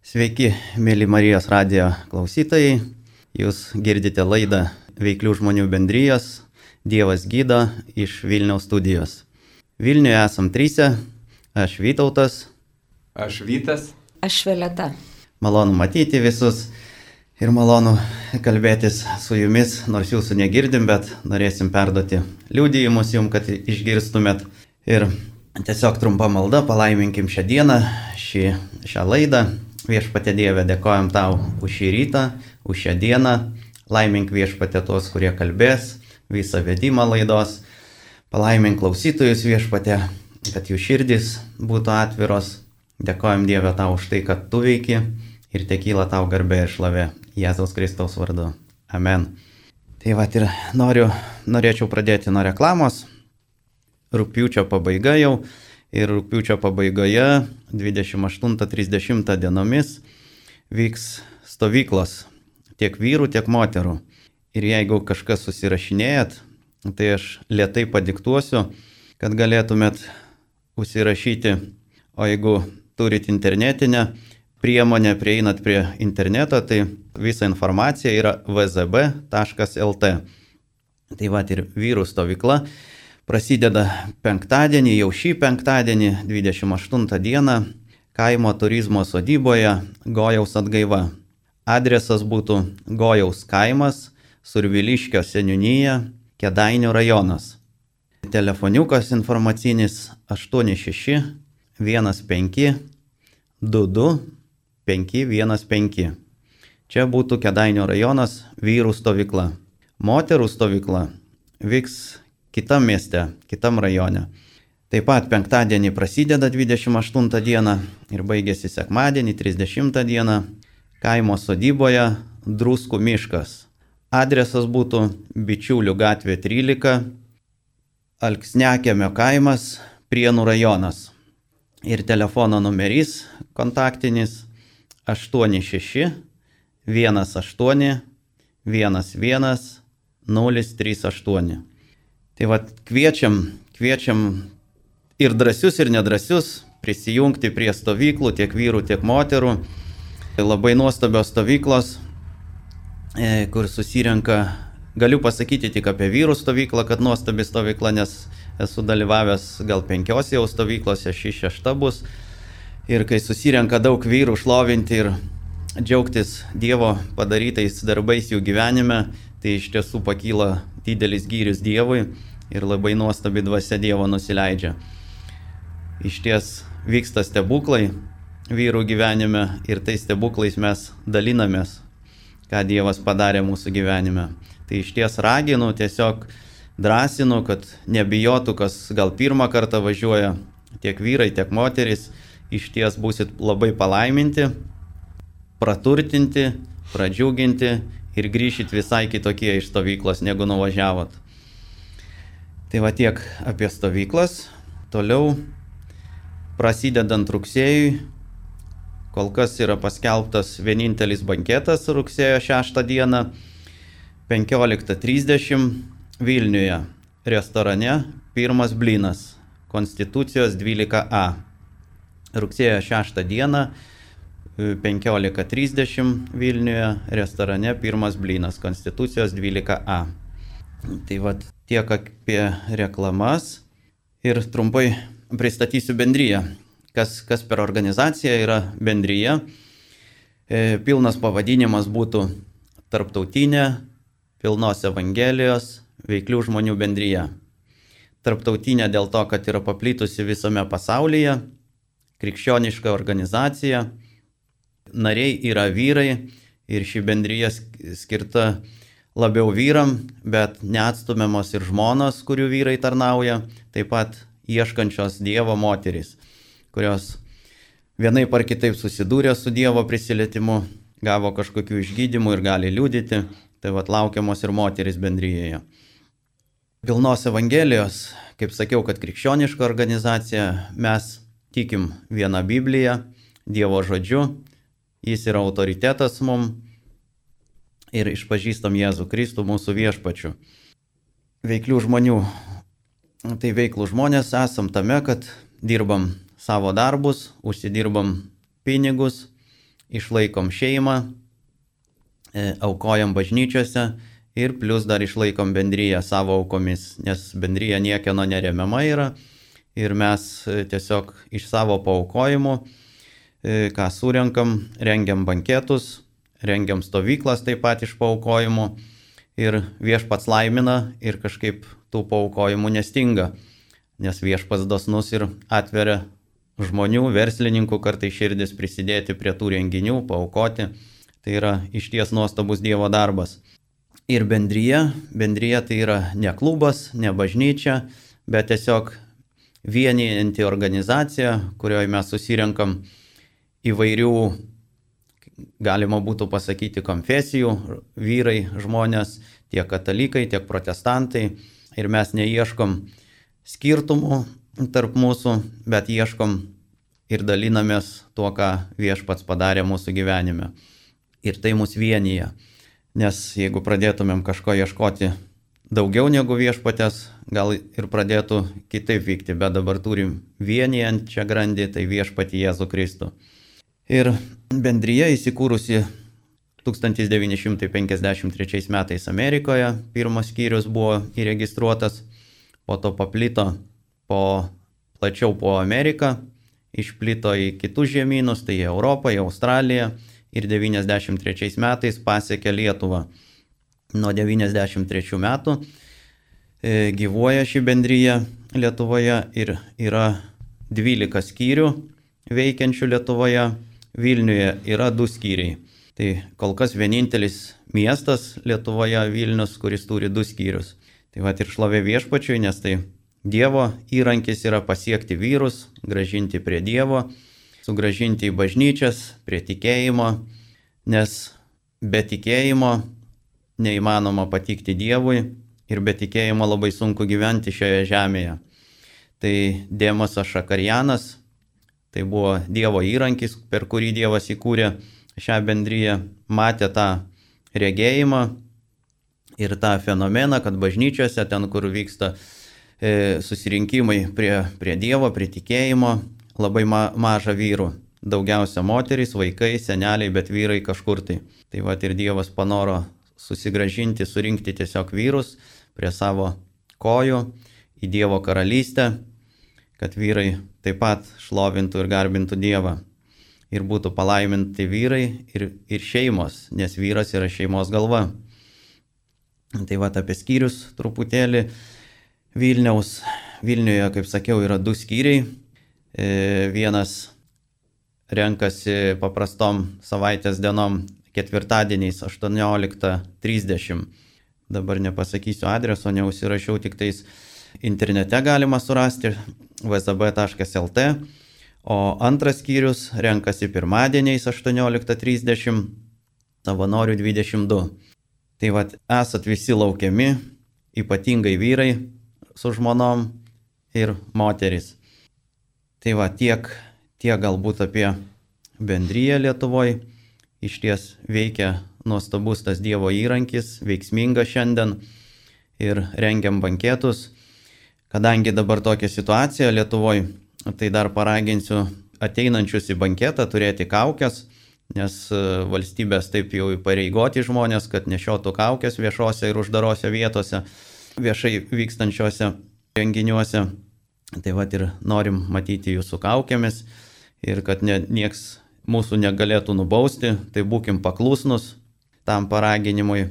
Sveiki, mėly Marijos radijo klausytojai. Jūs girdite laidą Veiklių žmonių bendrijos Dievas gydo iš Vilniaus studijos. Vilniuje esam trysia. Aš Vytautas. Aš Vytas. Aš Violeta. Malonu matyti visus ir malonu kalbėtis su jumis, nors jūsų negirdim, bet norėsim perduoti liūdėjimus jums, kad išgirstumėt. Ir tiesiog trumpa malda, palaiminkim šią dieną, šį, šią laidą. Viešpatė Dieve, dėkojom tau už šį rytą, už šią dieną. Laimink viešpatė tos, kurie kalbės, visą vedimą laidos. Palaimink klausytojus viešpatė, kad jų širdis būtų atviros. Dėkojom Dieve tau už tai, kad tu veiki ir tekyla tau garbė ir šlovė Jėzaus Kristaus vardu. Amen. Tai va ir noriu, norėčiau pradėti nuo reklamos. Rūpiučio pabaiga jau ir rūpiučio pabaigoje 28-30 dienomis vyks stovyklos tiek vyrų, tiek moterų. Ir jeigu kažkas susirašinėjat, tai aš lietai padiktuosiu, kad galėtumėt užsirašyti, o jeigu turit internetinę priemonę, prieinat prie interneto, tai visa informacija yra vzb.lt. Tai va ir vyrų stovykla prasideda penktadienį, jau šį penktadienį, 28 dieną, kaimo turizmo sodyboje Gojaus atgaiva. Adresas būtų Gojaus kaimas, Surviliškio seniūnyje, Kedainių rajonas. Telefoniukas informacinis 86 15 22 515. Čia būtų Kedainių rajonas vyrų stovykla. Moterų stovykla vyks kitam mieste, kitam rajone. Taip pat penktadienį prasideda 28 dieną ir baigėsi sekmadienį 30 dieną kaimo sodyboje Druskų miškas. Adresas būtų Bičiulių gatvė 13, Alksnekėmio kaimas, Prienų rajonas. Ir telefono numerys kontaktinis 86 18 11 038. Tai vad kviečiam, kviečiam ir drąsius, ir nedrasius prisijungti prie stovyklų, tiek vyrų, tiek moterų. Tai labai nuostabios stovyklos, E, kur susirenka, galiu pasakyti tik apie vyrų stovyklą, kad nuostabi stovykla, nes esu dalyvavęs gal penkiose jau stovyklose, ši šešta bus. Ir kai susirenka daug vyrų šlovinti ir džiaugtis Dievo padarytais darbais jų gyvenime, tai iš tiesų pakyla didelis gyrius Dievui ir labai nuostabi dvasia Dievo nusileidžia. Iš ties vyksta stebuklai vyrų gyvenime ir tais stebuklais mes dalinamės ką Dievas padarė mūsų gyvenime. Tai iš ties raginu, tiesiog drąsinu, kad nebijotų, kas gal pirmą kartą važiuoja, tiek vyrai, tiek moteris, iš ties būsit labai palaiminti, praturtinti, pradžiuginti ir grįšit visai kitokie iš stovyklos, negu nuvažiavot. Tai va tiek apie stovyklas. Toliau, prasidedant rugsėjui, Kol kas yra paskelbtas vienintelis banketas rugsėjo 6 dieną 15.30 Vilniuje restorane pirmas blinas Konstitucijos 12a. Rugsėjo 6 dieną 15.30 Vilniuje restorane pirmas blinas Konstitucijos 12a. Tai vad tiek apie reklamas ir trumpai pristatysiu bendryją kas, kas per organizacija yra bendryje. Pilnas pavadinimas būtų Tarptautinė pilnos Evangelijos veiklių žmonių bendryje. Tarptautinė dėl to, kad yra paplitusi visame pasaulyje, krikščioniška organizacija, nariai yra vyrai ir ši bendryje skirta labiau vyram, bet neatstumiamos ir žmonos, kurių vyrai tarnauja, taip pat ieškančios Dievo moteris kurios vienai par kitaip susidūrė su Dievo prisilietimu, gavo kažkokių išgydymų ir gali liūdyti, tai vad laukiamos ir moteris bendryje. Pilnos Evangelijos, kaip sakiau, kad krikščioniška organizacija, mes tikim vieną Bibliją, Dievo žodžiu, jis yra autoritetas mum ir išpažįstam Jėzų Kristų mūsų viešpačiu. Veiklių žmonių, tai veiklų žmonės esam tame, kad dirbam savo darbus, užsidirbam pinigus, išlaikom šeimą, e, aukojam bažnyčiose ir plus dar išlaikom bendryją savo aukomis, nes bendryja niekieno neremiama yra ir mes e, tiesiog iš savo paukojimų, e, ką surenkam, rengiam banketus, rengiam stovyklas taip pat iš paukojimų ir viešpats laimina ir kažkaip tų paukojimų nestinga, nes viešpats dosnus ir atveria žmonių, verslininkų kartai širdis prisidėti prie tų renginių, paukoti. Tai yra išties nuostabus Dievo darbas. Ir bendryje, bendryje tai yra ne klubas, ne bažnyčia, bet tiesiog vienijanti organizacija, kurioje mes susirenkam įvairių, galima būtų pasakyti, konfesijų, vyrai, žmonės, tiek katalikai, tiek protestantai. Ir mes neieškom skirtumų tarp mūsų, bet ieškom ir dalinamės tuo, ką viešpats padarė mūsų gyvenime. Ir tai mus vienyje. Nes jeigu pradėtumėm kažko ieškoti daugiau negu viešpatės, gal ir pradėtų kitaip vykti, bet dabar turim vienijančią grandį, tai viešpatį Jėzų Kristų. Ir bendryje įsikūrusi 1953 metais Amerikoje, pirmas skyrius buvo įregistruotas, po to paplito po, plačiau po Ameriką, išplito į kitus žemynus, tai į Europą, į Australiją ir 93 metais pasiekė Lietuvą. Nuo 93 metų e, gyvuoja ši bendryje Lietuvoje ir yra 12 skyrių veikiančių Lietuvoje, Vilniuje yra du skyriai. Tai kol kas vienintelis miestas Lietuvoje Vilnius, kuris turi du skyrius. Tai va ir šlovė viešpačiui, nes tai Dievo įrankis yra pasiekti vyrus, gražinti prie Dievo, sugražinti į bažnyčias, prie tikėjimo, nes be tikėjimo neįmanoma patikti Dievui ir be tikėjimo labai sunku gyventi šioje žemėje. Tai Dėmosas Šakarjanas, tai buvo Dievo įrankis, per kurį Dievas įkūrė šią bendryją, matė tą regėjimą ir tą fenomeną, kad bažnyčiose, ten kur vyksta E, susirinkimai prie, prie Dievo, prie tikėjimo, labai ma, maža vyrų. Daugiausia moterys, vaikai, seneliai, bet vyrai kažkur tai. Tai va ir Dievas panoro susigražinti, surinkti tiesiog vyrus prie savo kojų į Dievo karalystę, kad vyrai taip pat šlovintų ir garbintų Dievą. Ir būtų palaiminti vyrai ir, ir šeimos, nes vyras yra šeimos galva. Tai va apie skyrius truputėlį. Vilniaus. Vilniuje, kaip sakiau, yra du skyriai. E, vienas renkasi paprastom savaitės dienom ketvirtadieniais 18.30. Dabar nepasakysiu adreso, neužsirašiau, tik tais internete galima surasti vzb.lt. O antras skyrius renkasi pirmadieniais 18.30, savanorių 22. Tai vad, esat visi laukiami, ypatingai vyrai, su žmonom ir moteris. Tai va tiek, tiek galbūt apie bendryją Lietuvoje. Iš ties veikia nuostabus tas Dievo įrankis, veiksmingas šiandien ir rengiam banketus. Kadangi dabar tokia situacija Lietuvoje, tai dar paraginsiu ateinančius į banketą turėti kaukės, nes e, valstybės taip jau įpareigoti žmonės, kad nešiotų kaukės viešose ir uždarose vietose viešai vykstančiuose renginiuose. Tai va ir norim matyti jūsų kaukėmis ir kad ne, nieks mūsų negalėtų nubausti, tai būkim paklusnus tam paraginimui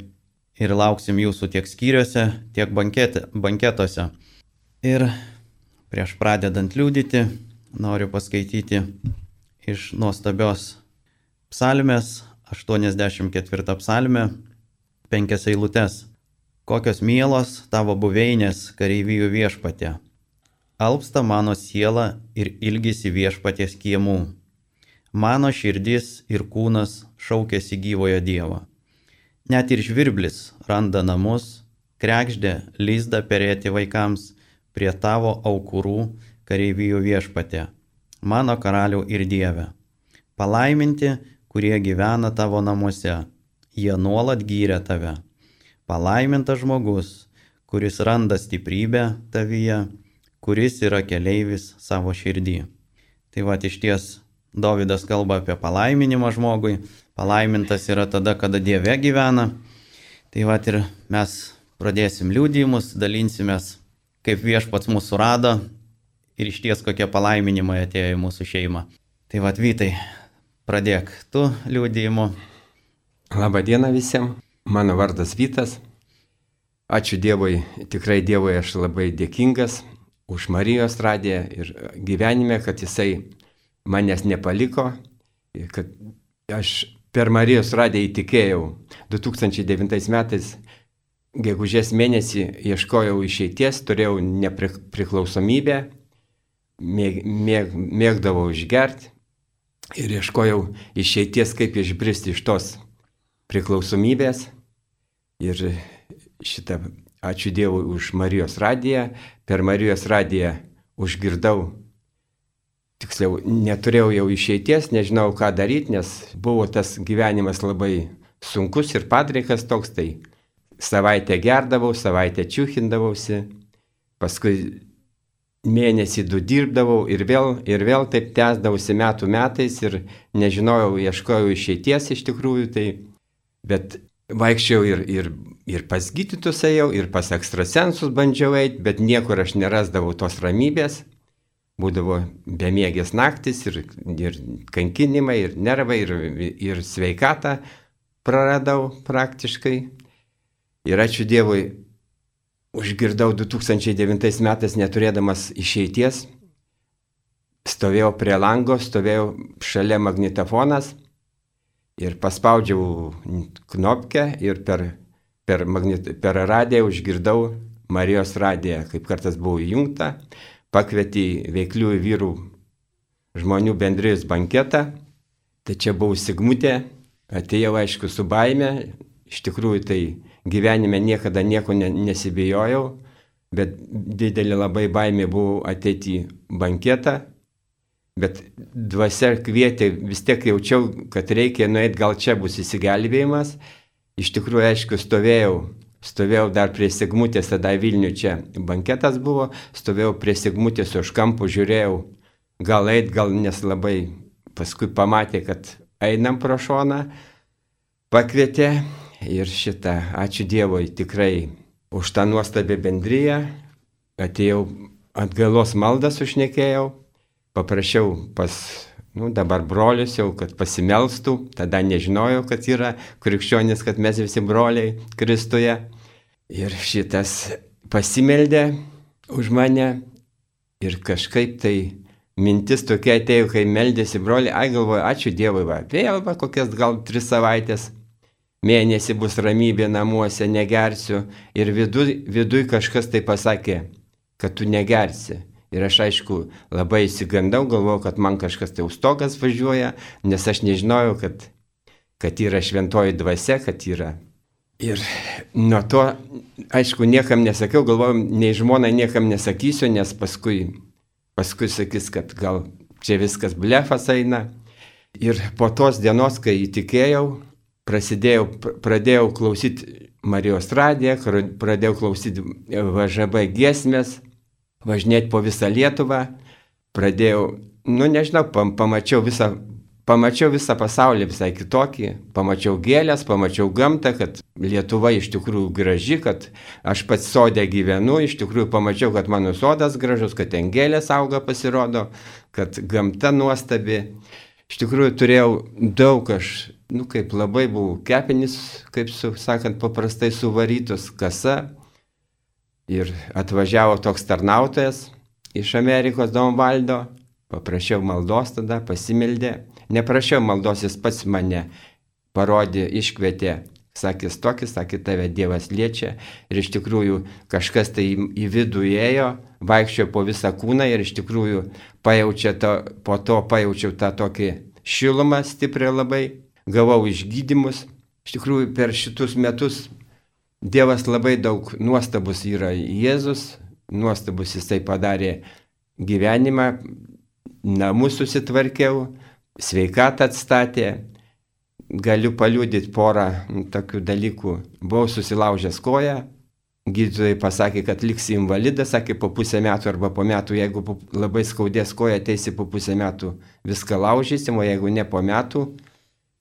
ir lauksim jūsų tiek skyriuose, tiek bankete, banketuose. Ir prieš pradedant liūdyti, noriu paskaityti iš nuostabios psalmės, 84 psalmė, penkias eilutes. Kokios mielos tavo buveinės kareivijų viešpatė. Alpsta mano siela ir ilgisi viešpatės kiemų. Mano širdis ir kūnas šaukėsi gyvojo Dievo. Net ir žvirblis randa namus, krekždė lizdą perėti vaikams prie tavo aukurų kareivijų viešpatė. Mano karalių ir Dieve. Palaiminti, kurie gyvena tavo namuose. Jie nuolat gyrė tave Palaimintas žmogus, kuris randa stiprybę tavyje, kuris yra keleivis savo širdį. Tai va iš ties Davidas kalba apie palaiminimą žmogui. Palaimintas yra tada, kada Dieve gyvena. Tai va ir mes pradėsim liūdėjimus, dalinsimės, kaip viešpats mūsų rado ir iš ties kokie palaiminimai atėjo į mūsų šeimą. Tai va, Vytai, pradėk tu liūdėjimu. Labą dieną visiems, mano vardas Vytas. Ačiū Dievui, tikrai Dievui aš labai dėkingas už Marijos radiją ir gyvenime, kad Jisai manęs nepaliko, kad aš per Marijos radiją įtikėjau 2009 metais gegužės mėnesį ieškojau išeities, turėjau nepriklausomybę, mėg, mėg, mėgdavau išgerti ir ieškojau išeities, kaip išbristi iš tos priklausomybės. Ir šitą ačiū Dievui už Marijos radiją. Per Marijos radiją užgirdau, tiksliau, neturėjau jau išeities, nežinau ką daryti, nes buvo tas gyvenimas labai sunkus ir padreikas toks, tai savaitę gerdavau, savaitę čiūhindavausi, paskui mėnesį du dirbdavau ir vėl, ir vėl taip tęsdavausi metų metais ir nežinojau, ieškojau išeities iš tikrųjų, tai, bet vaikščiau ir, ir, ir pas gydytus ėjau, ir pas ekstrasensus bandžiau eiti, bet niekur aš nerasdavau tos ramybės. Būdavo bemiegės naktis ir, ir kankinimai, ir nervai, ir, ir sveikatą praradau praktiškai. Ir ačiū Dievui, užgirdau 2009 metais neturėdamas išeities, stovėjau prie lango, stovėjau šalia magnetofonas ir paspaudžiau knopkę ir per, per, magnet, per radiją užgirdau Marijos radiją, kaip kartas buvo įjungta, pakvietė veikliųjų vyrų žmonių bendrijos banketą, tai čia buvau Sigmutė, atėjau aišku su baime, iš tikrųjų tai gyvenime niekada nieko nesibijojau, bet didelė labai baimė buvo ateiti į banketą, bet dvasia kvietė, vis tiek jaučiau, kad reikia nueiti, gal čia bus įsigelbėjimas. Iš tikrųjų, aišku, stovėjau, stovėjau dar prie Sigmutės, tada Vilnių čia banketas buvo, stovėjau prie Sigmutės už kampų, žiūrėjau, gal eit, gal nes labai paskui pamatė, kad einam pro šoną, pakvietė ir šitą, ačiū Dievui tikrai už tą nuostabią bendryją. Atėjau atgalos maldą sušnekėjau, paprašiau pas, nu dabar brolius jau, kad pasimelstų, tada nežinojau, kad yra krikščionis, kad mes visi broliai Kristuje. Ir šitas pasimeldė už mane. Ir kažkaip tai mintis tokia atėjo, kai meldėsi broliai, ai galvoju, ačiū Dievui, va, vėl va kokias gal tris savaitės mėnesį bus ramybė namuose, negersiu. Ir viduj, viduj kažkas tai pasakė, kad tu negersi. Ir aš aišku labai įsigandau, galvojau, kad man kažkas tai užstogas važiuoja, nes aš nežinojau, kad, kad yra šventoji dvasia, kad yra. Ir nuo to, aišku, niekam nesakiau, galvojau, nei žmonai niekam nesakysiu, nes paskui, paskui sakys, kad gal čia viskas blefas eina. Ir po tos dienos, kai įtikėjau, prasidėjau, pradėjau klausyti Marijos radiją, pradėjau klausyti VŽB giesmės, važinėti po visą Lietuvą, pradėjau, nu nežinau, pam, pamačiau visą, pamačiau visą pasaulį visai kitokį, pamačiau gėlės, pamačiau gamtą, kad Lietuva iš tikrųjų graži, kad aš pats sodė gyvenu, iš tikrųjų pamačiau, kad mano sodas gražus, kad ten gėlės auga pasirodo, kad gamta nuostabi. Iš tikrųjų turėjau daug aš nu kaip labai buvau kepenis, kaip su, sakant, paprastai suvarytos kasa. Ir atvažiavo toks tarnautojas iš Amerikos Domvaldo, paprašiau maldos tada, pasimeldė. Neprašiau maldos, jis pats mane parodė, iškvietė. Sakė, tokis, sakė, tave Dievas liečia. Ir iš tikrųjų kažkas tai į vidų ėjo, vaikščiojo po visą kūną ir iš tikrųjų pajaučia to, po to pajaučiau tą tokį šilumą stiprią labai gavau išgydymus. Iš tikrųjų, per šitus metus Dievas labai daug nuostabus yra Jėzus, nuostabus jisai padarė gyvenimą, namus susitvarkiau, sveikatą atstatė, galiu paliūdyti porą tokių dalykų. Buvau susilaužęs koją, gydytojai pasakė, kad liksi invalidas, sakė, po pusę metų arba po metų, jeigu labai skaudės koja, ateisi po pusę metų, viską laužysim, o jeigu ne po metų,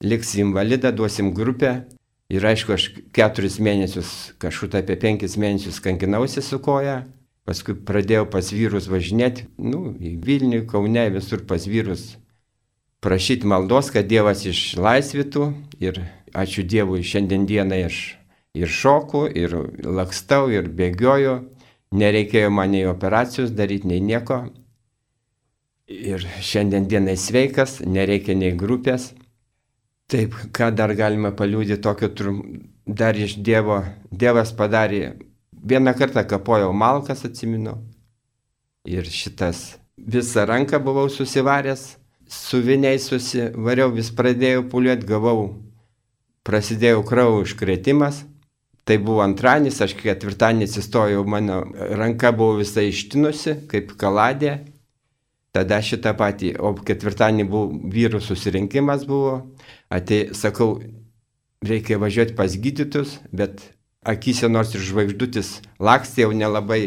liksi invalidą, duosim grupę. Ir aišku, aš keturis mėnesius, kažkur apie penkis mėnesius kankinausi su koja, paskui pradėjau pas vyrus važinėti, nu, į Vilnių, Kaune, visur pas vyrus prašyti maldos, kad Dievas išlaisvytų ir ačiū Dievui, šiandien dienai aš ir šoku, ir lakstau, ir bėgioju. Nereikėjo man nei operacijos daryti, nei nieko. Ir šiandien dienai sveikas, nereikia nei grupės. Taip, ką dar galima paliūdyti tokio trum, dar iš Dievo. Dievas padarė, vieną kartą kapojau malkas, atsiminu. Ir šitas visą ranką buvau susivaręs, su viniais susivariau, vis pradėjau puliuoti, gavau, prasidėjo kraujo užkretimas. Tai buvo antradienis, aš ketvirtadienį atsistojau, mano ranka buvo visai ištinusi, kaip kaladė. Tada šitą patį, o ketvirtadienį buvo vyrų susirinkimas buvo. Atei, sakau, reikia važiuoti pas gydytus, bet akise nors ir žvaigždutis lakstė jau nelabai,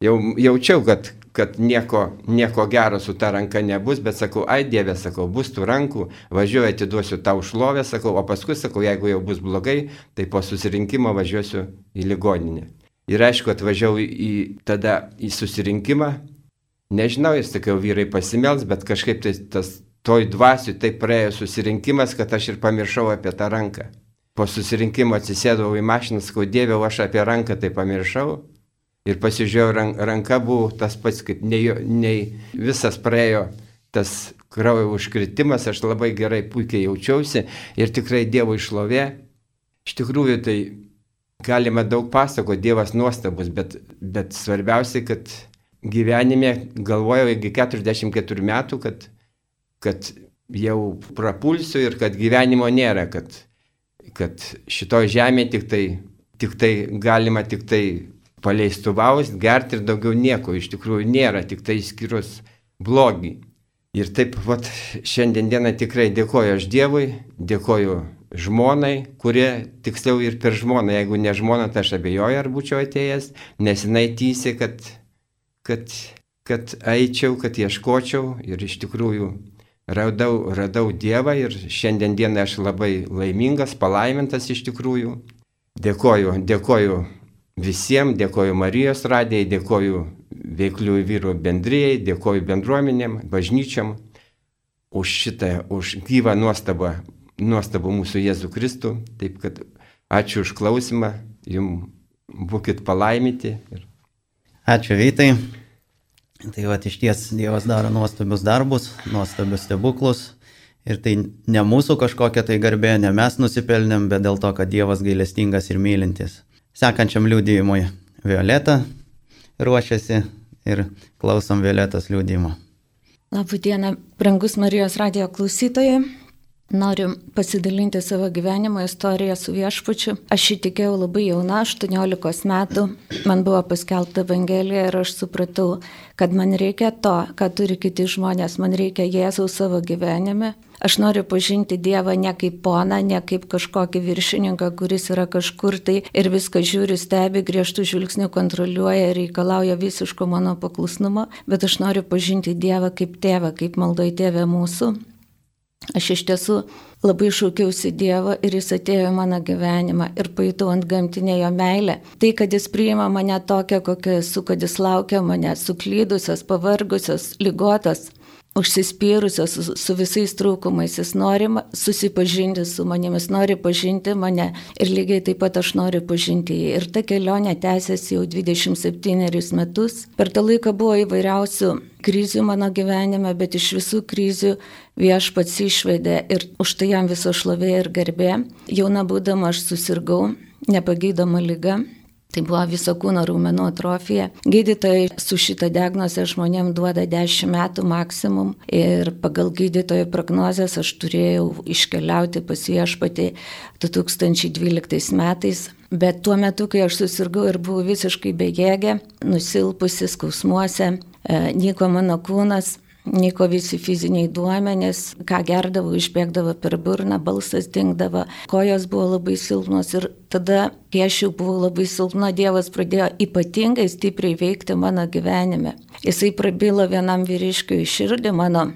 jau jaučiau, kad kad nieko, nieko gero su ta ranka nebus, bet sakau, ai Dieve, sakau, bus tų rankų, važiuoju, atiduosiu tau šlovę, sakau, o paskui sakau, jeigu jau bus blogai, tai po susirinkimo važiuosiu į ligoninę. Ir aišku, atvažiavau į, tada į susirinkimą, nežinau, jis sakiau, vyrai pasimels, bet kažkaip tai tas toj dvasiui taip praėjo susirinkimas, kad aš ir pamiršau apie tą ranką. Po susirinkimo atsisėdau į mašiną, sakau, Dieve, aš apie ranką tai pamiršau ir pasižiūrėjau, ranka buvo tas pats, kaip nei, nei visas praėjo tas kraujo užkritimas, aš labai gerai, puikiai jaučiausi ir tikrai Dievo išlovė. Iš tikrųjų, tai galima daug pasakoti, Dievas nuostabus, bet, bet svarbiausia, kad gyvenime galvojau iki 44 metų, kad, kad jau prapulsiu ir kad gyvenimo nėra, kad, kad šitoje žemėje tik tai, tik tai galima tik tai paleistuvaus, gerti ir daugiau nieko iš tikrųjų nėra, tik tai skirus blogį. Ir taip, vat, šiandien dieną tikrai dėkoju aš Dievui, dėkoju žmonai, kurie tiksliau ir per žmoną, jeigu ne žmona, tai aš abejoju, ar būčiau atėjęs, nes jinai tysi, kad, kad, kad eičiau, kad ieškočiau ir iš tikrųjų radau, radau Dievą ir šiandien dieną aš labai laimingas, palaimintas iš tikrųjų. Dėkoju, dėkoju visiems, dėkoju Marijos radijai, dėkoju veikliųjų vyrų bendrijai, dėkoju bendruomenėm, bažnyčiam už šitą, už gyvą nuostabą, nuostabą mūsų Jėzų Kristų. Taip kad ačiū už klausimą, jums būkit palaiminti. Ačiū Vytai. Tai va, iš ties Dievas daro nuostabius darbus, nuostabius stebuklus. Ir tai ne mūsų kažkokia tai garbė, ne mes nusipelnėm, bet dėl to, kad Dievas gailestingas ir mylintis sekančiam liūdėjimui Violeta ruošiasi ir klausom Violetos liūdėjimo. Labą dieną, brangus Marijos radio klausytojai. Noriu pasidalinti savo gyvenimo istoriją su viešpačiu. Aš įtikėjau labai jauna, 18 metų, man buvo paskelbta Evangelija ir aš supratau, kad man reikia to, ką turi kiti žmonės, man reikia Jėzaus savo gyvenime. Aš noriu pažinti Dievą ne kaip poną, ne kaip kažkokį viršininką, kuris yra kažkur tai ir viską žiūri, stebi, griežtų žvilgsnių kontroliuoja ir reikalauja visiško mano paklusnumo, bet aš noriu pažinti Dievą kaip tėvą, kaip maldoj tėvę mūsų Aš iš tiesų labai šaukiausi Dievo ir jis atėjo į mano gyvenimą ir pajutau ant gamtinė jo meilę. Tai, kad jis priima mane tokią, kokia esu, kad jis laukia mane suklydusios, pavargusios, lygotos užsispyrusios su, su visais trūkumais, jis nori susipažinti su manimi, jis nori pažinti mane ir lygiai taip pat aš noriu pažinti jį. Ir ta kelionė tęsiasi jau 27 metus. Per tą laiką buvo įvairiausių krizių mano gyvenime, bet iš visų krizių viešpats išvedė ir už tai jam viso šlovė ir garbė. Jauna būdama aš susirgau nepagydoma lyga Tai buvo viso kūno raumenų atrofija. Gydytojai su šitą diagnozę žmonėm duoda 10 metų maksimum ir pagal gydytojų prognozes aš turėjau iškeliauti pas viešpatį 2012 metais. Bet tuo metu, kai aš susirgau ir buvau visiškai bejėgė, nusilpusi, skausmuose, e, nyko mano kūnas, Niko visi fiziniai duomenys, ką gerdavo, išbėgdavo per burną, balsas dingdavo, kojos buvo labai silpnos ir tada, kai aš jau buvau labai silpna, Dievas pradėjo ypatingai stipriai veikti mano gyvenime. Jisai prabilo vienam vyriškiui širdį mano,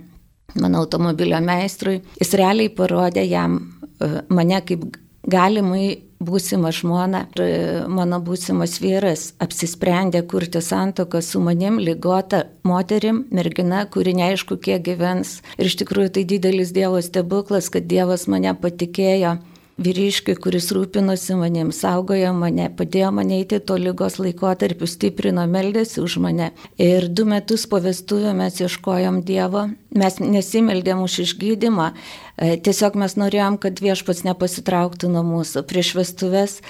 mano automobilio meistrui, jis realiai parodė jam e, mane kaip galimai būsima žmona ir e, mano būsimas vyras apsisprendė kurti santoką su manim, lygota moterim, mergina, kuri neaišku kiek gyvens. Ir iš tikrųjų tai didelis Dievo stebuklas, kad Dievas mane patikėjo vyriškiui, kuris rūpinosi manim, saugojo mane, padėjo mane eiti to lygos laikotarpiu, stiprino, meldėsi už mane. Ir du metus po vestuvių mes ieškojom Dievo, mes nesimeldėm už išgydymą, e, tiesiog mes norėjom, kad viešpats nepasitrauktų nuo mūsų. Prieš vestuvės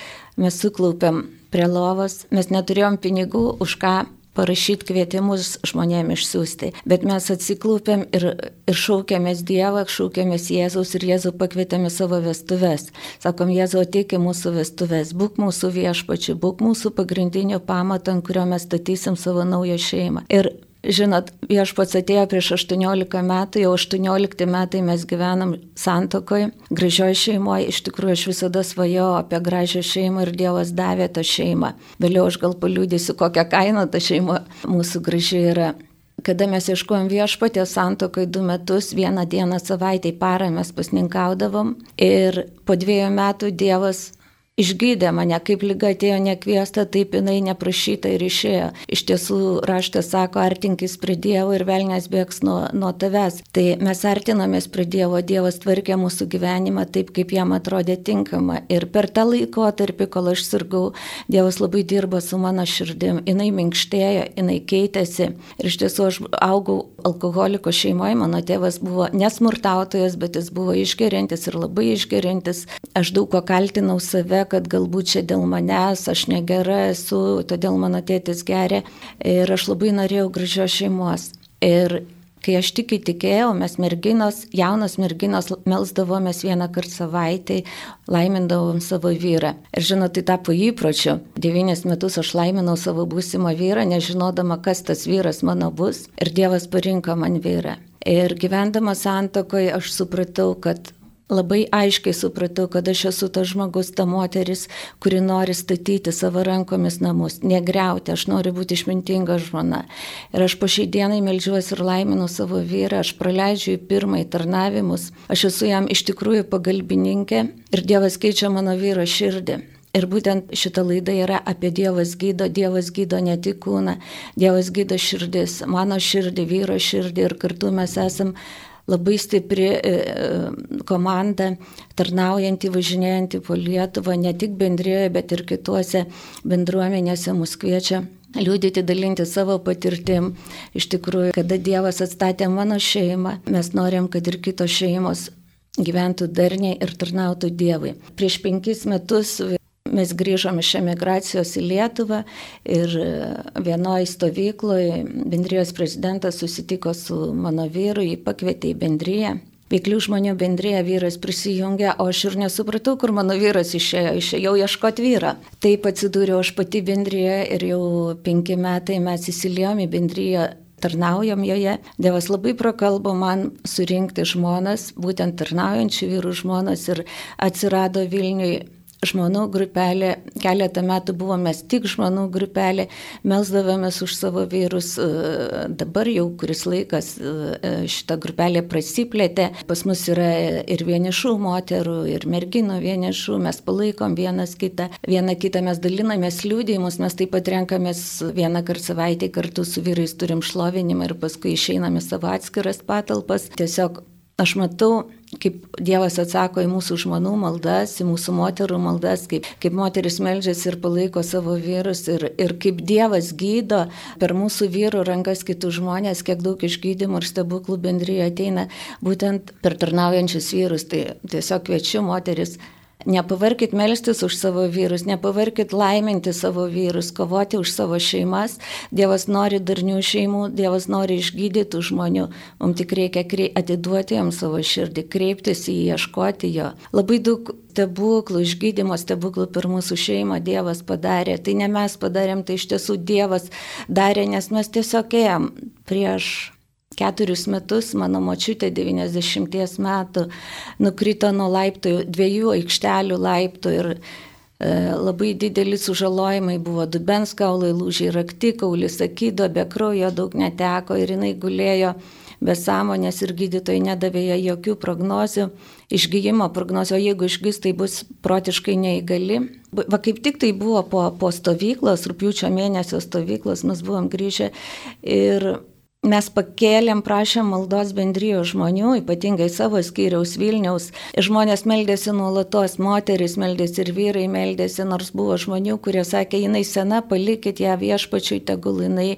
mes suklaupėm prie lovos, mes neturėjom pinigų, už ką parašyti kvietimus žmonėm išsiųsti. Bet mes atsiklūpėm ir, ir šaukėmės Dievą, šaukėmės Jėzaus ir Jėzų pakvietėme savo vestuves. Sakom, Jėzau, ateik į mūsų vestuves, būk mūsų viešpačiu, būk mūsų pagrindiniu pamatu, ant kurio mes statysim savo naują šeimą. Ir Žinot, viešpats atėjo prieš 18 metų, jau 18 metai mes gyvenam santokoje, gražioje šeimoje, iš tikrųjų aš visada svajojau apie gražią šeimą ir Dievas davė tą šeimą. Vėliau aš gal paliūdėsiu, kokią kainą ta šeima mūsų graži yra. Kada mes ieškojom viešpatės santokai du metus, vieną dieną savaitę į parą mes pasninkaudavom ir po dviejų metų Dievas Išgydė mane, kaip lyga atėjo nekviesta, taip jinai neprašyta ir išėjo. Iš tiesų raštas sako, artinkis prie Dievo ir velnės bėgs nuo, nuo tavęs. Tai mes artinamės prie Dievo, Dievas tvarkė mūsų gyvenimą taip, kaip jam atrodė tinkama. Ir per tą laikotarpį, kol aš sirgau, Dievas labai dirbo su mano širdim. Jis minkštėjo, jinai keitėsi. Ir iš tiesų aš augau alkoholiko šeimoje, mano tėvas buvo nesmurtautojas, bet jis buvo išgerintis ir labai išgerintis. Aš daug ko kaltinau save kad galbūt čia dėl manęs, aš negera esu, todėl mano tėtis geria ir aš labai norėjau gražios šeimos. Ir kai aš tik įtikėjau, mes merginos, jaunos merginos melsdavomės vieną kartą savaitai, laimindavom savo vyrą. Ir žinot, tai tapo įpročiu. Devynis metus aš laiminau savo būsimą vyrą, nežinodama, kas tas vyras mano bus. Ir Dievas parinko man vyrą. Ir gyvendama santokoje aš supratau, kad labai aiškiai supratau, kad aš esu tas žmogus, ta moteris, kuri nori statyti savo rankomis namus, negriauti, aš noriu būti išmintinga žmona. Ir aš po šiai dienai melžiuosi ir laiminu savo vyrą, aš praleidžiu į pirmąjį tarnavimus, aš esu jam iš tikrųjų pagalbininkė ir Dievas keičia mano vyro širdį. Ir būtent šita laida yra apie Dievas gydo, Dievas gydo ne tik kūną, Dievas gydo širdis, mano širdį, vyro širdį ir kartu mes esame labai stipri e, e, komanda, tarnaujanti, važinėjanti po Lietuvą, ne tik bendrėje, bet ir kituose bendruomenėse mus kviečia liūdėti, dalinti savo patirtim. Iš tikrųjų, kada Dievas atstatė mano šeimą, mes norim, kad ir kitos šeimos gyventų darniai ir tarnautų Dievui. Prieš penkis metus Mes grįžom iš emigracijos į Lietuvą ir vienoje stovykloje bendrijos prezidentas susitiko su mano vyru, jį pakvietė į bendryją. Veiklių žmonių bendrėje vyras prisijungė, o aš ir nesupratau, kur mano vyras išėjo, išėjau ieškoti vyrą. Taip atsidūriau aš pati bendrėje ir jau penki metai mes įsiliejom į bendryje tarnaujam joje. Dievas labai prakalbo man surinkti žmonas, būtent tarnaujančių vyrų žmonas ir atsirado Vilniui žmonių grupelė, keletą metų buvome tik žmonių grupelė, melsdavomės už savo vyrus, e, dabar jau kuris laikas e, šita grupelė prasiplėtė, pas mus yra ir vienišų moterų, ir merginų vienišų, mes palaikom vienas kitą, vieną kitą mes dalinamės liūdėjimus, mes taip pat renkamės vieną kartą savaitę kartu su vyrais turim šlovinimą ir paskui išeiname savo atskiras patalpas. Tiesiog Aš matau, kaip Dievas atsako į mūsų žmonių maldas, į mūsų moterų maldas, kaip, kaip moteris melžiasi ir palaiko savo vyrus ir, ir kaip Dievas gydo per mūsų vyrų rankas kitus žmonės, kiek daug išgydymų ir stebuklų bendryje ateina būtent per tarnaujančius vyrus. Tai tiesiog kviečiu moteris Nepavarkit melstis už savo vyrus, nepavarkit laiminti savo vyrus, kovoti už savo šeimas. Dievas nori darnių šeimų, Dievas nori išgydyti žmonių. Mums tik reikia atiduoti jam savo širdį, kreiptis į jį, ieškoti jo. Labai daug stebuklų, išgydymo stebuklų per mūsų šeimą Dievas padarė. Tai ne mes padarėm, tai iš tiesų Dievas darė, nes mes tiesiog ėjom prieš keturis metus mano močiutė 90 metų nukrito nuo laiptų, dviejų aikštelių laiptų ir e, labai dideli sužalojimai buvo dubens kaulai, lūžiai raktikaulis, sakydo, be kraujo daug neteko ir jinai gulėjo be sąmonės ir gydytojai nedavė jai jokių prognozių, išgyjimo prognozių, o jeigu išgys, tai bus protiškai neįgali. Va kaip tik tai buvo po, po stovyklos, rūpiučio mėnesio stovyklos, mes buvom grįžę ir Mes pakėlėm, prašėm maldos bendrijos žmonių, ypatingai savo skyriaus Vilniaus. Žmonės meldėsi nuolatos, moteris meldėsi ir vyrai meldėsi, nors buvo žmonių, kurie sakė, jinai sena, palikit ją viešpačiui, tegul jinai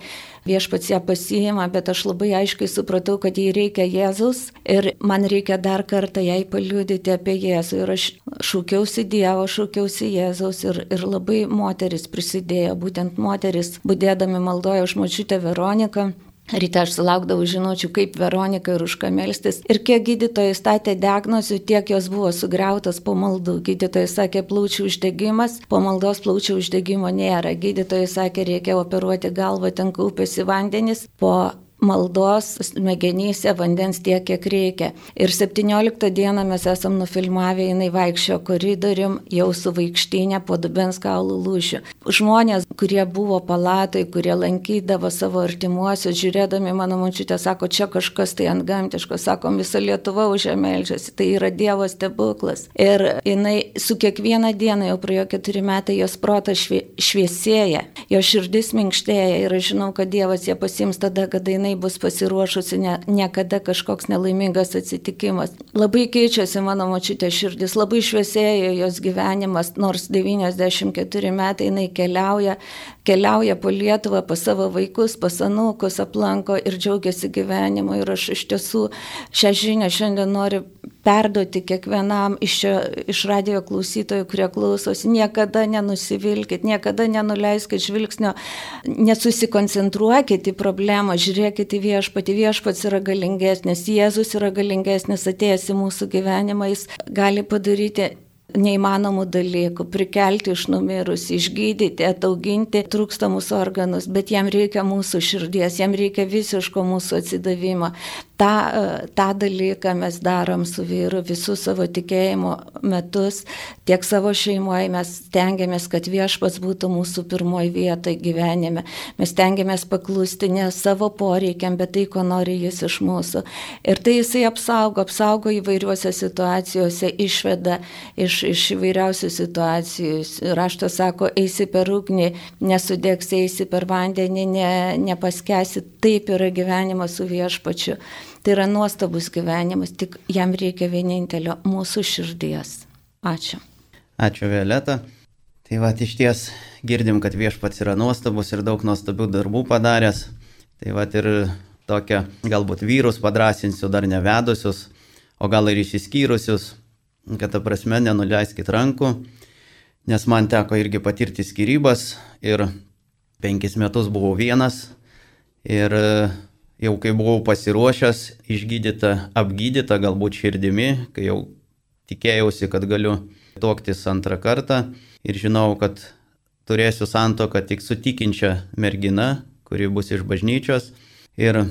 viešpats ją pasiima, bet aš labai aiškiai supratau, kad jai reikia Jėzus ir man reikia dar kartą jai paliūdyti apie Jėzų. Ir aš šūkiausi Dievo, šūkiausi Jėzaus ir, ir labai moteris prisidėjo, būtent moteris, būdėdami maldojo už močiutę Veroniką. Ryte aš sulaukdavau žinučių, kaip Veronika ir už ką melstis. Ir kiek gydytojai statė diagnozių, tiek jos buvo sugriautas po maldų. Gydytojai sakė plaučių uždegimas, po maldos plaučių uždegimo nėra. Gydytojai sakė, reikia operuoti galvą, ten kaupėsi vandenis. Po maldos smegenyse vandens tiek, kiek reikia. Ir 17 dieną mes esam nufilmavę, jinai vaikščio koridorium, jau su vaikštynė po dubens kaulų lūšių. Žmonės, kurie buvo palatai, kurie lankydavo savo artimuosius, žiūrėdami mano mančiutę, sako, čia kažkas tai ant gamtiško, sakom, visa Lietuva už ją melžiasi, tai yra Dievo stebuklas. Ir jinai su kiekvieną dieną, jau praėjo keturi metai, jos protas šviesėja, jo širdis minkštėja ir aš žinau, kad Dievas ją pasims tada, kada jinai jinai bus pasiruošusi ne, niekada kažkoks nelaimingas atsitikimas. Labai keičiasi mano mačiutė širdis, labai šviesėja jos gyvenimas, nors 94 metai jinai keliauja, keliauja po Lietuvą, pas savo vaikus, pas anūkus, aplanko ir džiaugiasi gyvenimu. Ir aš iš tiesų šią žinią šiandien noriu perduoti kiekvienam iš, iš radio klausytojų, kurie klausosi. Niekada nenusivilkit, niekada nenuleiskit žvilgsnio, nesusikoncentruokit į problemą, žiūrėkit į viešpatį. Viešpats yra galingesnis, Jėzus yra galingesnis, atėjęs į mūsų gyvenimą, jis gali padaryti neįmanomų dalykų - prikelti iš numirus, išgydyti, atauginti trūkstamus organus, bet jam reikia mūsų širdies, jam reikia visiško mūsų atsidavimo. Ta, e, tą dalyką mes darom su vyru visus savo tikėjimo metus, tiek savo šeimoje mes stengiamės, kad viešpas būtų mūsų pirmoji vieta gyvenime. Mes stengiamės paklusti ne savo poreikiam, bet tai, ko nori jis iš mūsų. Ir tai jisai apsaugo, apsaugo įvairiuose situacijose, išveda iš iš įvairiausių situacijų. Raštas sako, eisi per ugnį, nesudegs, eisi per vandenį, ne, nepaskesi. Taip yra gyvenimas su viešpačiu. Tai yra nuostabus gyvenimas, tik jam reikia vienintelio mūsų širdies. Ačiū. Ačiū Violeta. Tai va, iš ties girdim, kad viešpats yra nuostabus ir daug nuostabių darbų padaręs. Tai va ir tokia galbūt vyrus padrasinsiu dar nevedusius, o gal ir išsiskyrusius kad ta prasme nenuleiskit rankų, nes man teko irgi patirti skirybas ir penkis metus buvau vienas ir jau kai buvau pasiruošęs, išgydyta, apgydyta galbūt širdimi, kai jau tikėjausi, kad galiu tuoktis antrą kartą ir žinau, kad turėsiu santoką tik su tikinčia mergina, kuri bus iš bažnyčios ir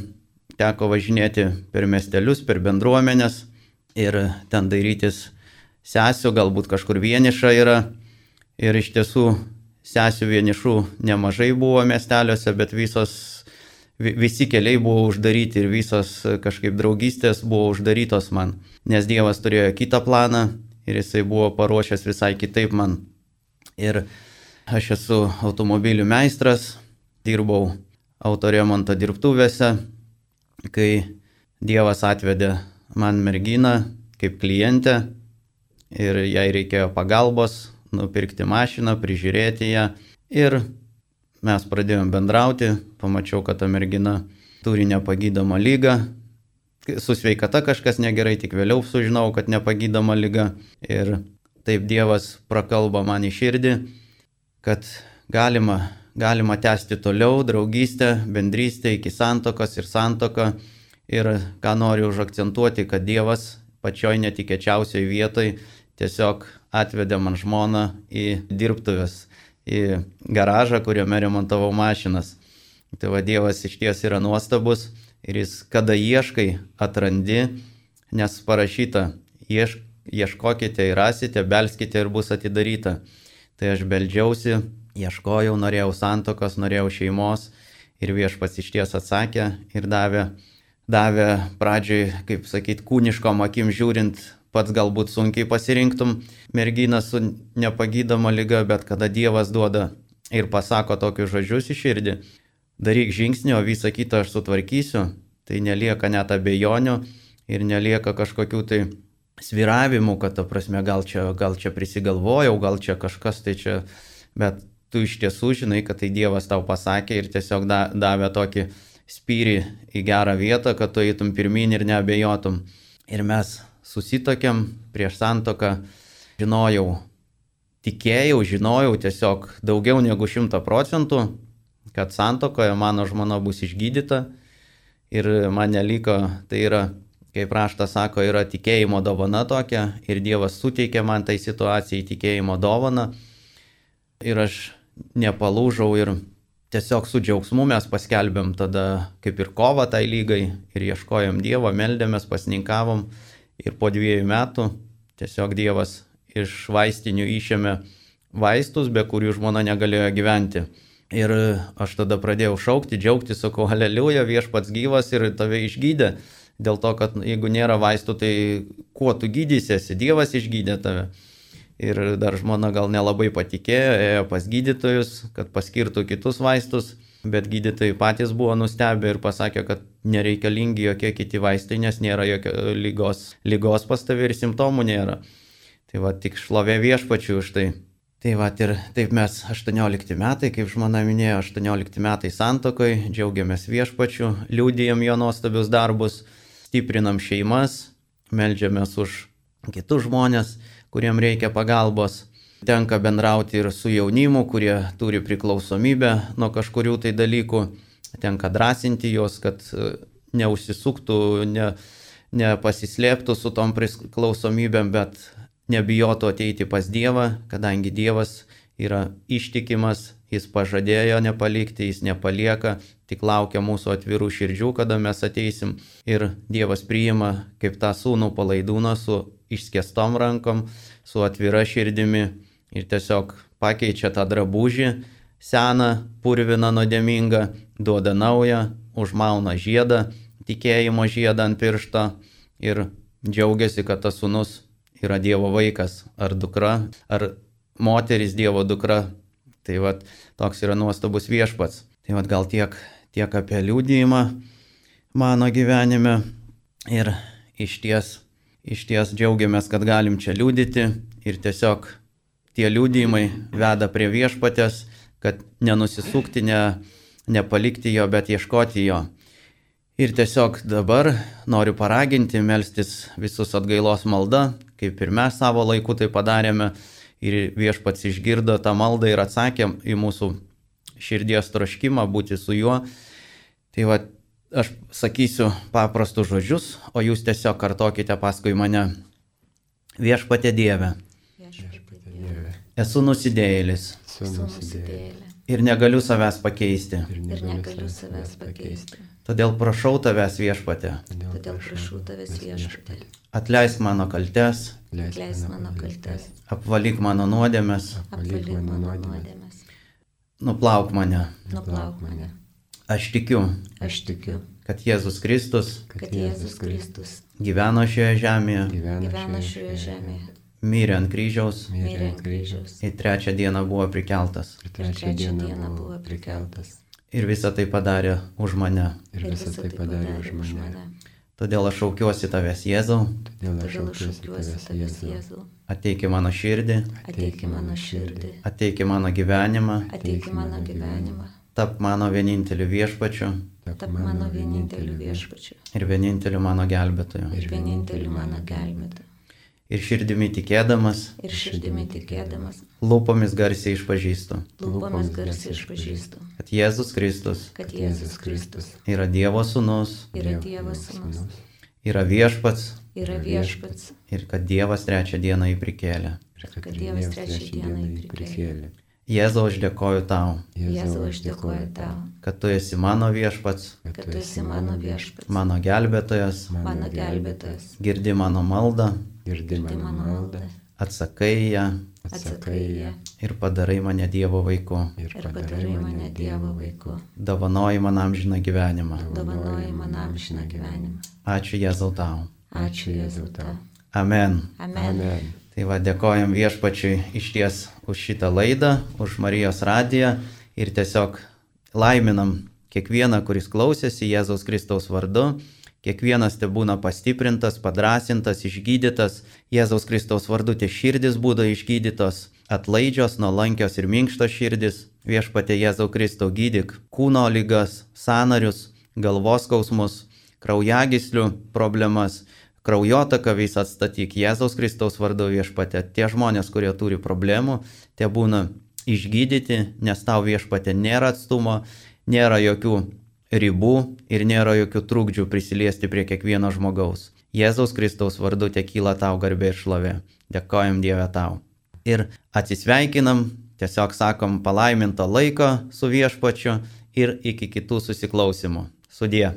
teko važinėti per miestelius, per bendruomenės ir ten dairytis sesijų, galbūt kažkur vieniša yra. Ir iš tiesų sesijų vienišų nemažai buvo miesteliuose, bet visos, visi keliai buvo uždaryti ir visos kažkaip draugystės buvo uždarytos man. Nes Dievas turėjo kitą planą ir jisai buvo paruošęs visai kitaip man. Ir aš esu automobilių meistras, dirbau autoremonto dirbtuvėse, kai Dievas atvedė man merginą kaip klientę ir jai reikėjo pagalbos, nupirkti mašiną, prižiūrėti ją. Ir mes pradėjome bendrauti, pamačiau, kad ta mergina turi nepagydomą lygą. Su sveikata kažkas negerai, tik vėliau sužinau, kad nepagydoma lyga. Ir taip Dievas prakalba man į širdį, kad galima, galima tęsti toliau draugystę, bendrystę iki santokos ir santoką. Ir ką noriu užakcentuoti, kad Dievas pačioj netikėčiausioj vietoj tiesiog atvedė man žmoną į dirbtuvės, į garažą, kuriame remontavau mašinas. Tai va Dievas iš ties yra nuostabus Ir jis, kada ieškai, atrandi, nes parašyta, iešk, ieškokite ir rasite, belskite ir bus atidaryta. Tai aš beldžiausi, ieškojau, norėjau santokos, norėjau šeimos ir viešpats iš ties atsakė ir davė, davė pradžioj, kaip sakyt, kūniškom akim žiūrint, pats galbūt sunkiai pasirinktum merginą su nepagydoma lyga, bet kada Dievas duoda ir pasako tokius žodžius į širdį, daryk žingsnį, o visą kitą aš sutvarkysiu, tai nelieka net abejonių ir nelieka kažkokių tai sviravimų, kad, ta prasme, gal čia, gal čia prisigalvojau, gal čia kažkas tai čia, bet tu iš tiesų žinai, kad tai Dievas tau pasakė ir tiesiog da, davė tokį spyrį į gerą vietą, kad tu eitum pirmin ir neabejotum. Ir mes susitokėm prieš santoką, žinojau, tikėjau, žinojau tiesiog daugiau negu šimta procentų, kad santokoje mano žmona bus išgydyta ir man neliko, tai yra kaip raštas sako, yra tikėjimo dovana tokia ir Dievas suteikė man tai situacijai tikėjimo dovaną. Ir aš nepalūžau ir tiesiog su džiaugsmu mes paskelbėm tada kaip ir kovą tai lygai ir ieškojom Dievo, meldėmės, pasninkavom ir po dviejų metų tiesiog Dievas iš vaistinių išėmė vaistus, be kurių žmona negalėjo gyventi. Ir aš tada pradėjau šaukti, džiaugti, sakau, aleliuja, viešpats gyvas ir tave išgydė. Dėl to, kad jeigu nėra vaistų, tai kuo tu gydysiesi, Dievas išgydė tave. Ir dar žmona gal nelabai patikėjo, ėjo pas gydytojus, kad paskirtų kitus vaistus, bet gydytojai patys buvo nustebę ir pasakė, kad nereikalingi jokie kiti vaistai, nes nėra jokio lygos, lygos pas tavį ir simptomų nėra. Tai va tik šlovė viešpačių už tai. Tai va ir taip mes 18 metai, kaip žmona minėjo, 18 metai santokoj, džiaugiamės viešpačiu, liūdėjom jo nuostabius darbus stiprinam šeimas, melžiamės už kitus žmonės, kuriem reikia pagalbos. Tenka bendrauti ir su jaunimu, kurie turi priklausomybę nuo kažkurių tai dalykų. Tenka drąsinti juos, kad e, neužsisuktų, ne, nepasislėptų su tom priklausomybėm, bet nebijotų ateiti pas Dievą, kadangi Dievas yra ištikimas, jis pažadėjo nepalikti, jis nepalieka, tik laukia mūsų atvirų širdžių, kada mes ateisim. Ir Dievas priima kaip tą sūnų palaidūną su išskėstom rankom, su atvira širdimi ir tiesiog pakeičia tą drabužį seną, purviną, nuodėmingą, duoda naują, užmauna žiedą, tikėjimo žiedą ant piršto ir džiaugiasi, kad tas sūnus yra Dievo vaikas ar dukra, ar moteris Dievo dukra. Tai vad toks yra nuostabus viešpats. Tai vad gal tiek, tiek apie liūdėjimą mano gyvenime ir iš ties, iš ties džiaugiamės, kad galim čia liūdyti ir tiesiog tie liūdėjimai veda prie viešpatės, kad nenusisukti, ne, nepalikti jo, bet ieškoti jo. Ir tiesiog dabar noriu paraginti, melstis visus atgailos maldą, kaip ir mes savo laiku tai padarėme ir viešpats išgirdo tą maldą ir atsakė į mūsų širdies troškimą būti su juo. Tai va, aš sakysiu paprastus žodžius, o jūs tiesiog kartokite paskui mane. Viešpatė Dieve. Viešpatie Dieve. Esu nusidėjėlis. Esu nusidėjėlis. Ir negaliu savęs pakeisti. Ir negaliu savęs pakeisti. Todėl prašau tavęs viešpatė. Todėl prašau tavęs viešpatė. Atleisk mano kaltes, Atleisk mano kaltes. apvalyk mano nuodėmės, Apvalyk mano nuodėmes. nuplauk mane. Nuplauk mane. Aš tikiu, Aš tikiu, kad Jėzus Kristus kad Jėzus Kristus gyveno šioje žemėje, gyvena šioje žemėje, mirė ant kryžiaus mirė ant kryžiaus ir trečią dieną buvo prikeltas. Ir ir trečią dieną buvo prikeltas. Ir visą tai padarė už mane. Ir visą tai padarė už mane. Todėl aš šaukiuosi tavęs Jėzau, Todėl aš šaukiuosi tavęs. Jėzau. ateik į mano širdį, Ateik į mano širdį, ateik į mano gyvenimą, ateik į mano gyvenimą, tap mano vieninteliu viešpačiu tap mano vieninteliu viešpačiu ir vieninteliu mano gelbėtoju. ir vieninteliu mano gelbėtoju. Ir širdimi tikėdamas, Ir širdimi tikėdamas, lūpomis garsiai išpažįstu, lūpomis garsiai išpažįstu, kad Jėzus Kristus kad Jėzus Kristus yra Dievo sūnus, yra Dievo sūnus, yra viešpats yra viešpats ir kad Dievas trečią dieną jį prikėlė. kad Dievas trečią dieną jį prikėlė. Jėzau, aš dėkoju tau, Jėzau, aš dėkoju tau, kad tu esi mano viešpats, kad tu esi mano viešpats, mano gelbėtojas, mano gelbėtojas, girdi mano maldą, girdi mano maldą. atsakai ją. Atsakai ją. Ir padarai mane Dievo vaiku, ir ir padarai mane Dievo vaiku, dovanoji man amžiną gyvenimą. dovanoji man amžiną gyvenimą. Ačiū Jėzau tau. Ačiū Jėzau tau. Amen. Amen. Amen. Tai va, dėkojam viešpačiui iš ties už šitą laidą, už Marijos radiją ir tiesiog laiminam kiekvieną, kuris klausėsi Jėzaus Kristaus vardu. Kiekvienas te būna pastiprintas, padrasintas, išgydytas. Jėzaus Kristaus vardu tie širdis būtų išgydytos, atlaidžios, nuolankios ir minkštos širdis. Viešpatė Jėzau Kristau gydyk kūno lygas, sanarius, galvos skausmus, kraujagyslių problemas, kraujotaką visą atstatyk Jėzaus Kristaus vardu viešpatė. Tie žmonės, kurie turi problemų, tie būna išgydyti, nes tau viešpatė nėra atstumo, nėra jokių ribų ir nėra jokių trukdžių prisiliesti prie kiekvieno žmogaus. Jėzaus Kristaus vardu te kyla tau garbė ir šlovė. Dėkojam Dievę tau. Ir atsisveikinam, tiesiog sakom palaiminto laiko su viešpačiu ir iki kitų susiklausimų. Sudie.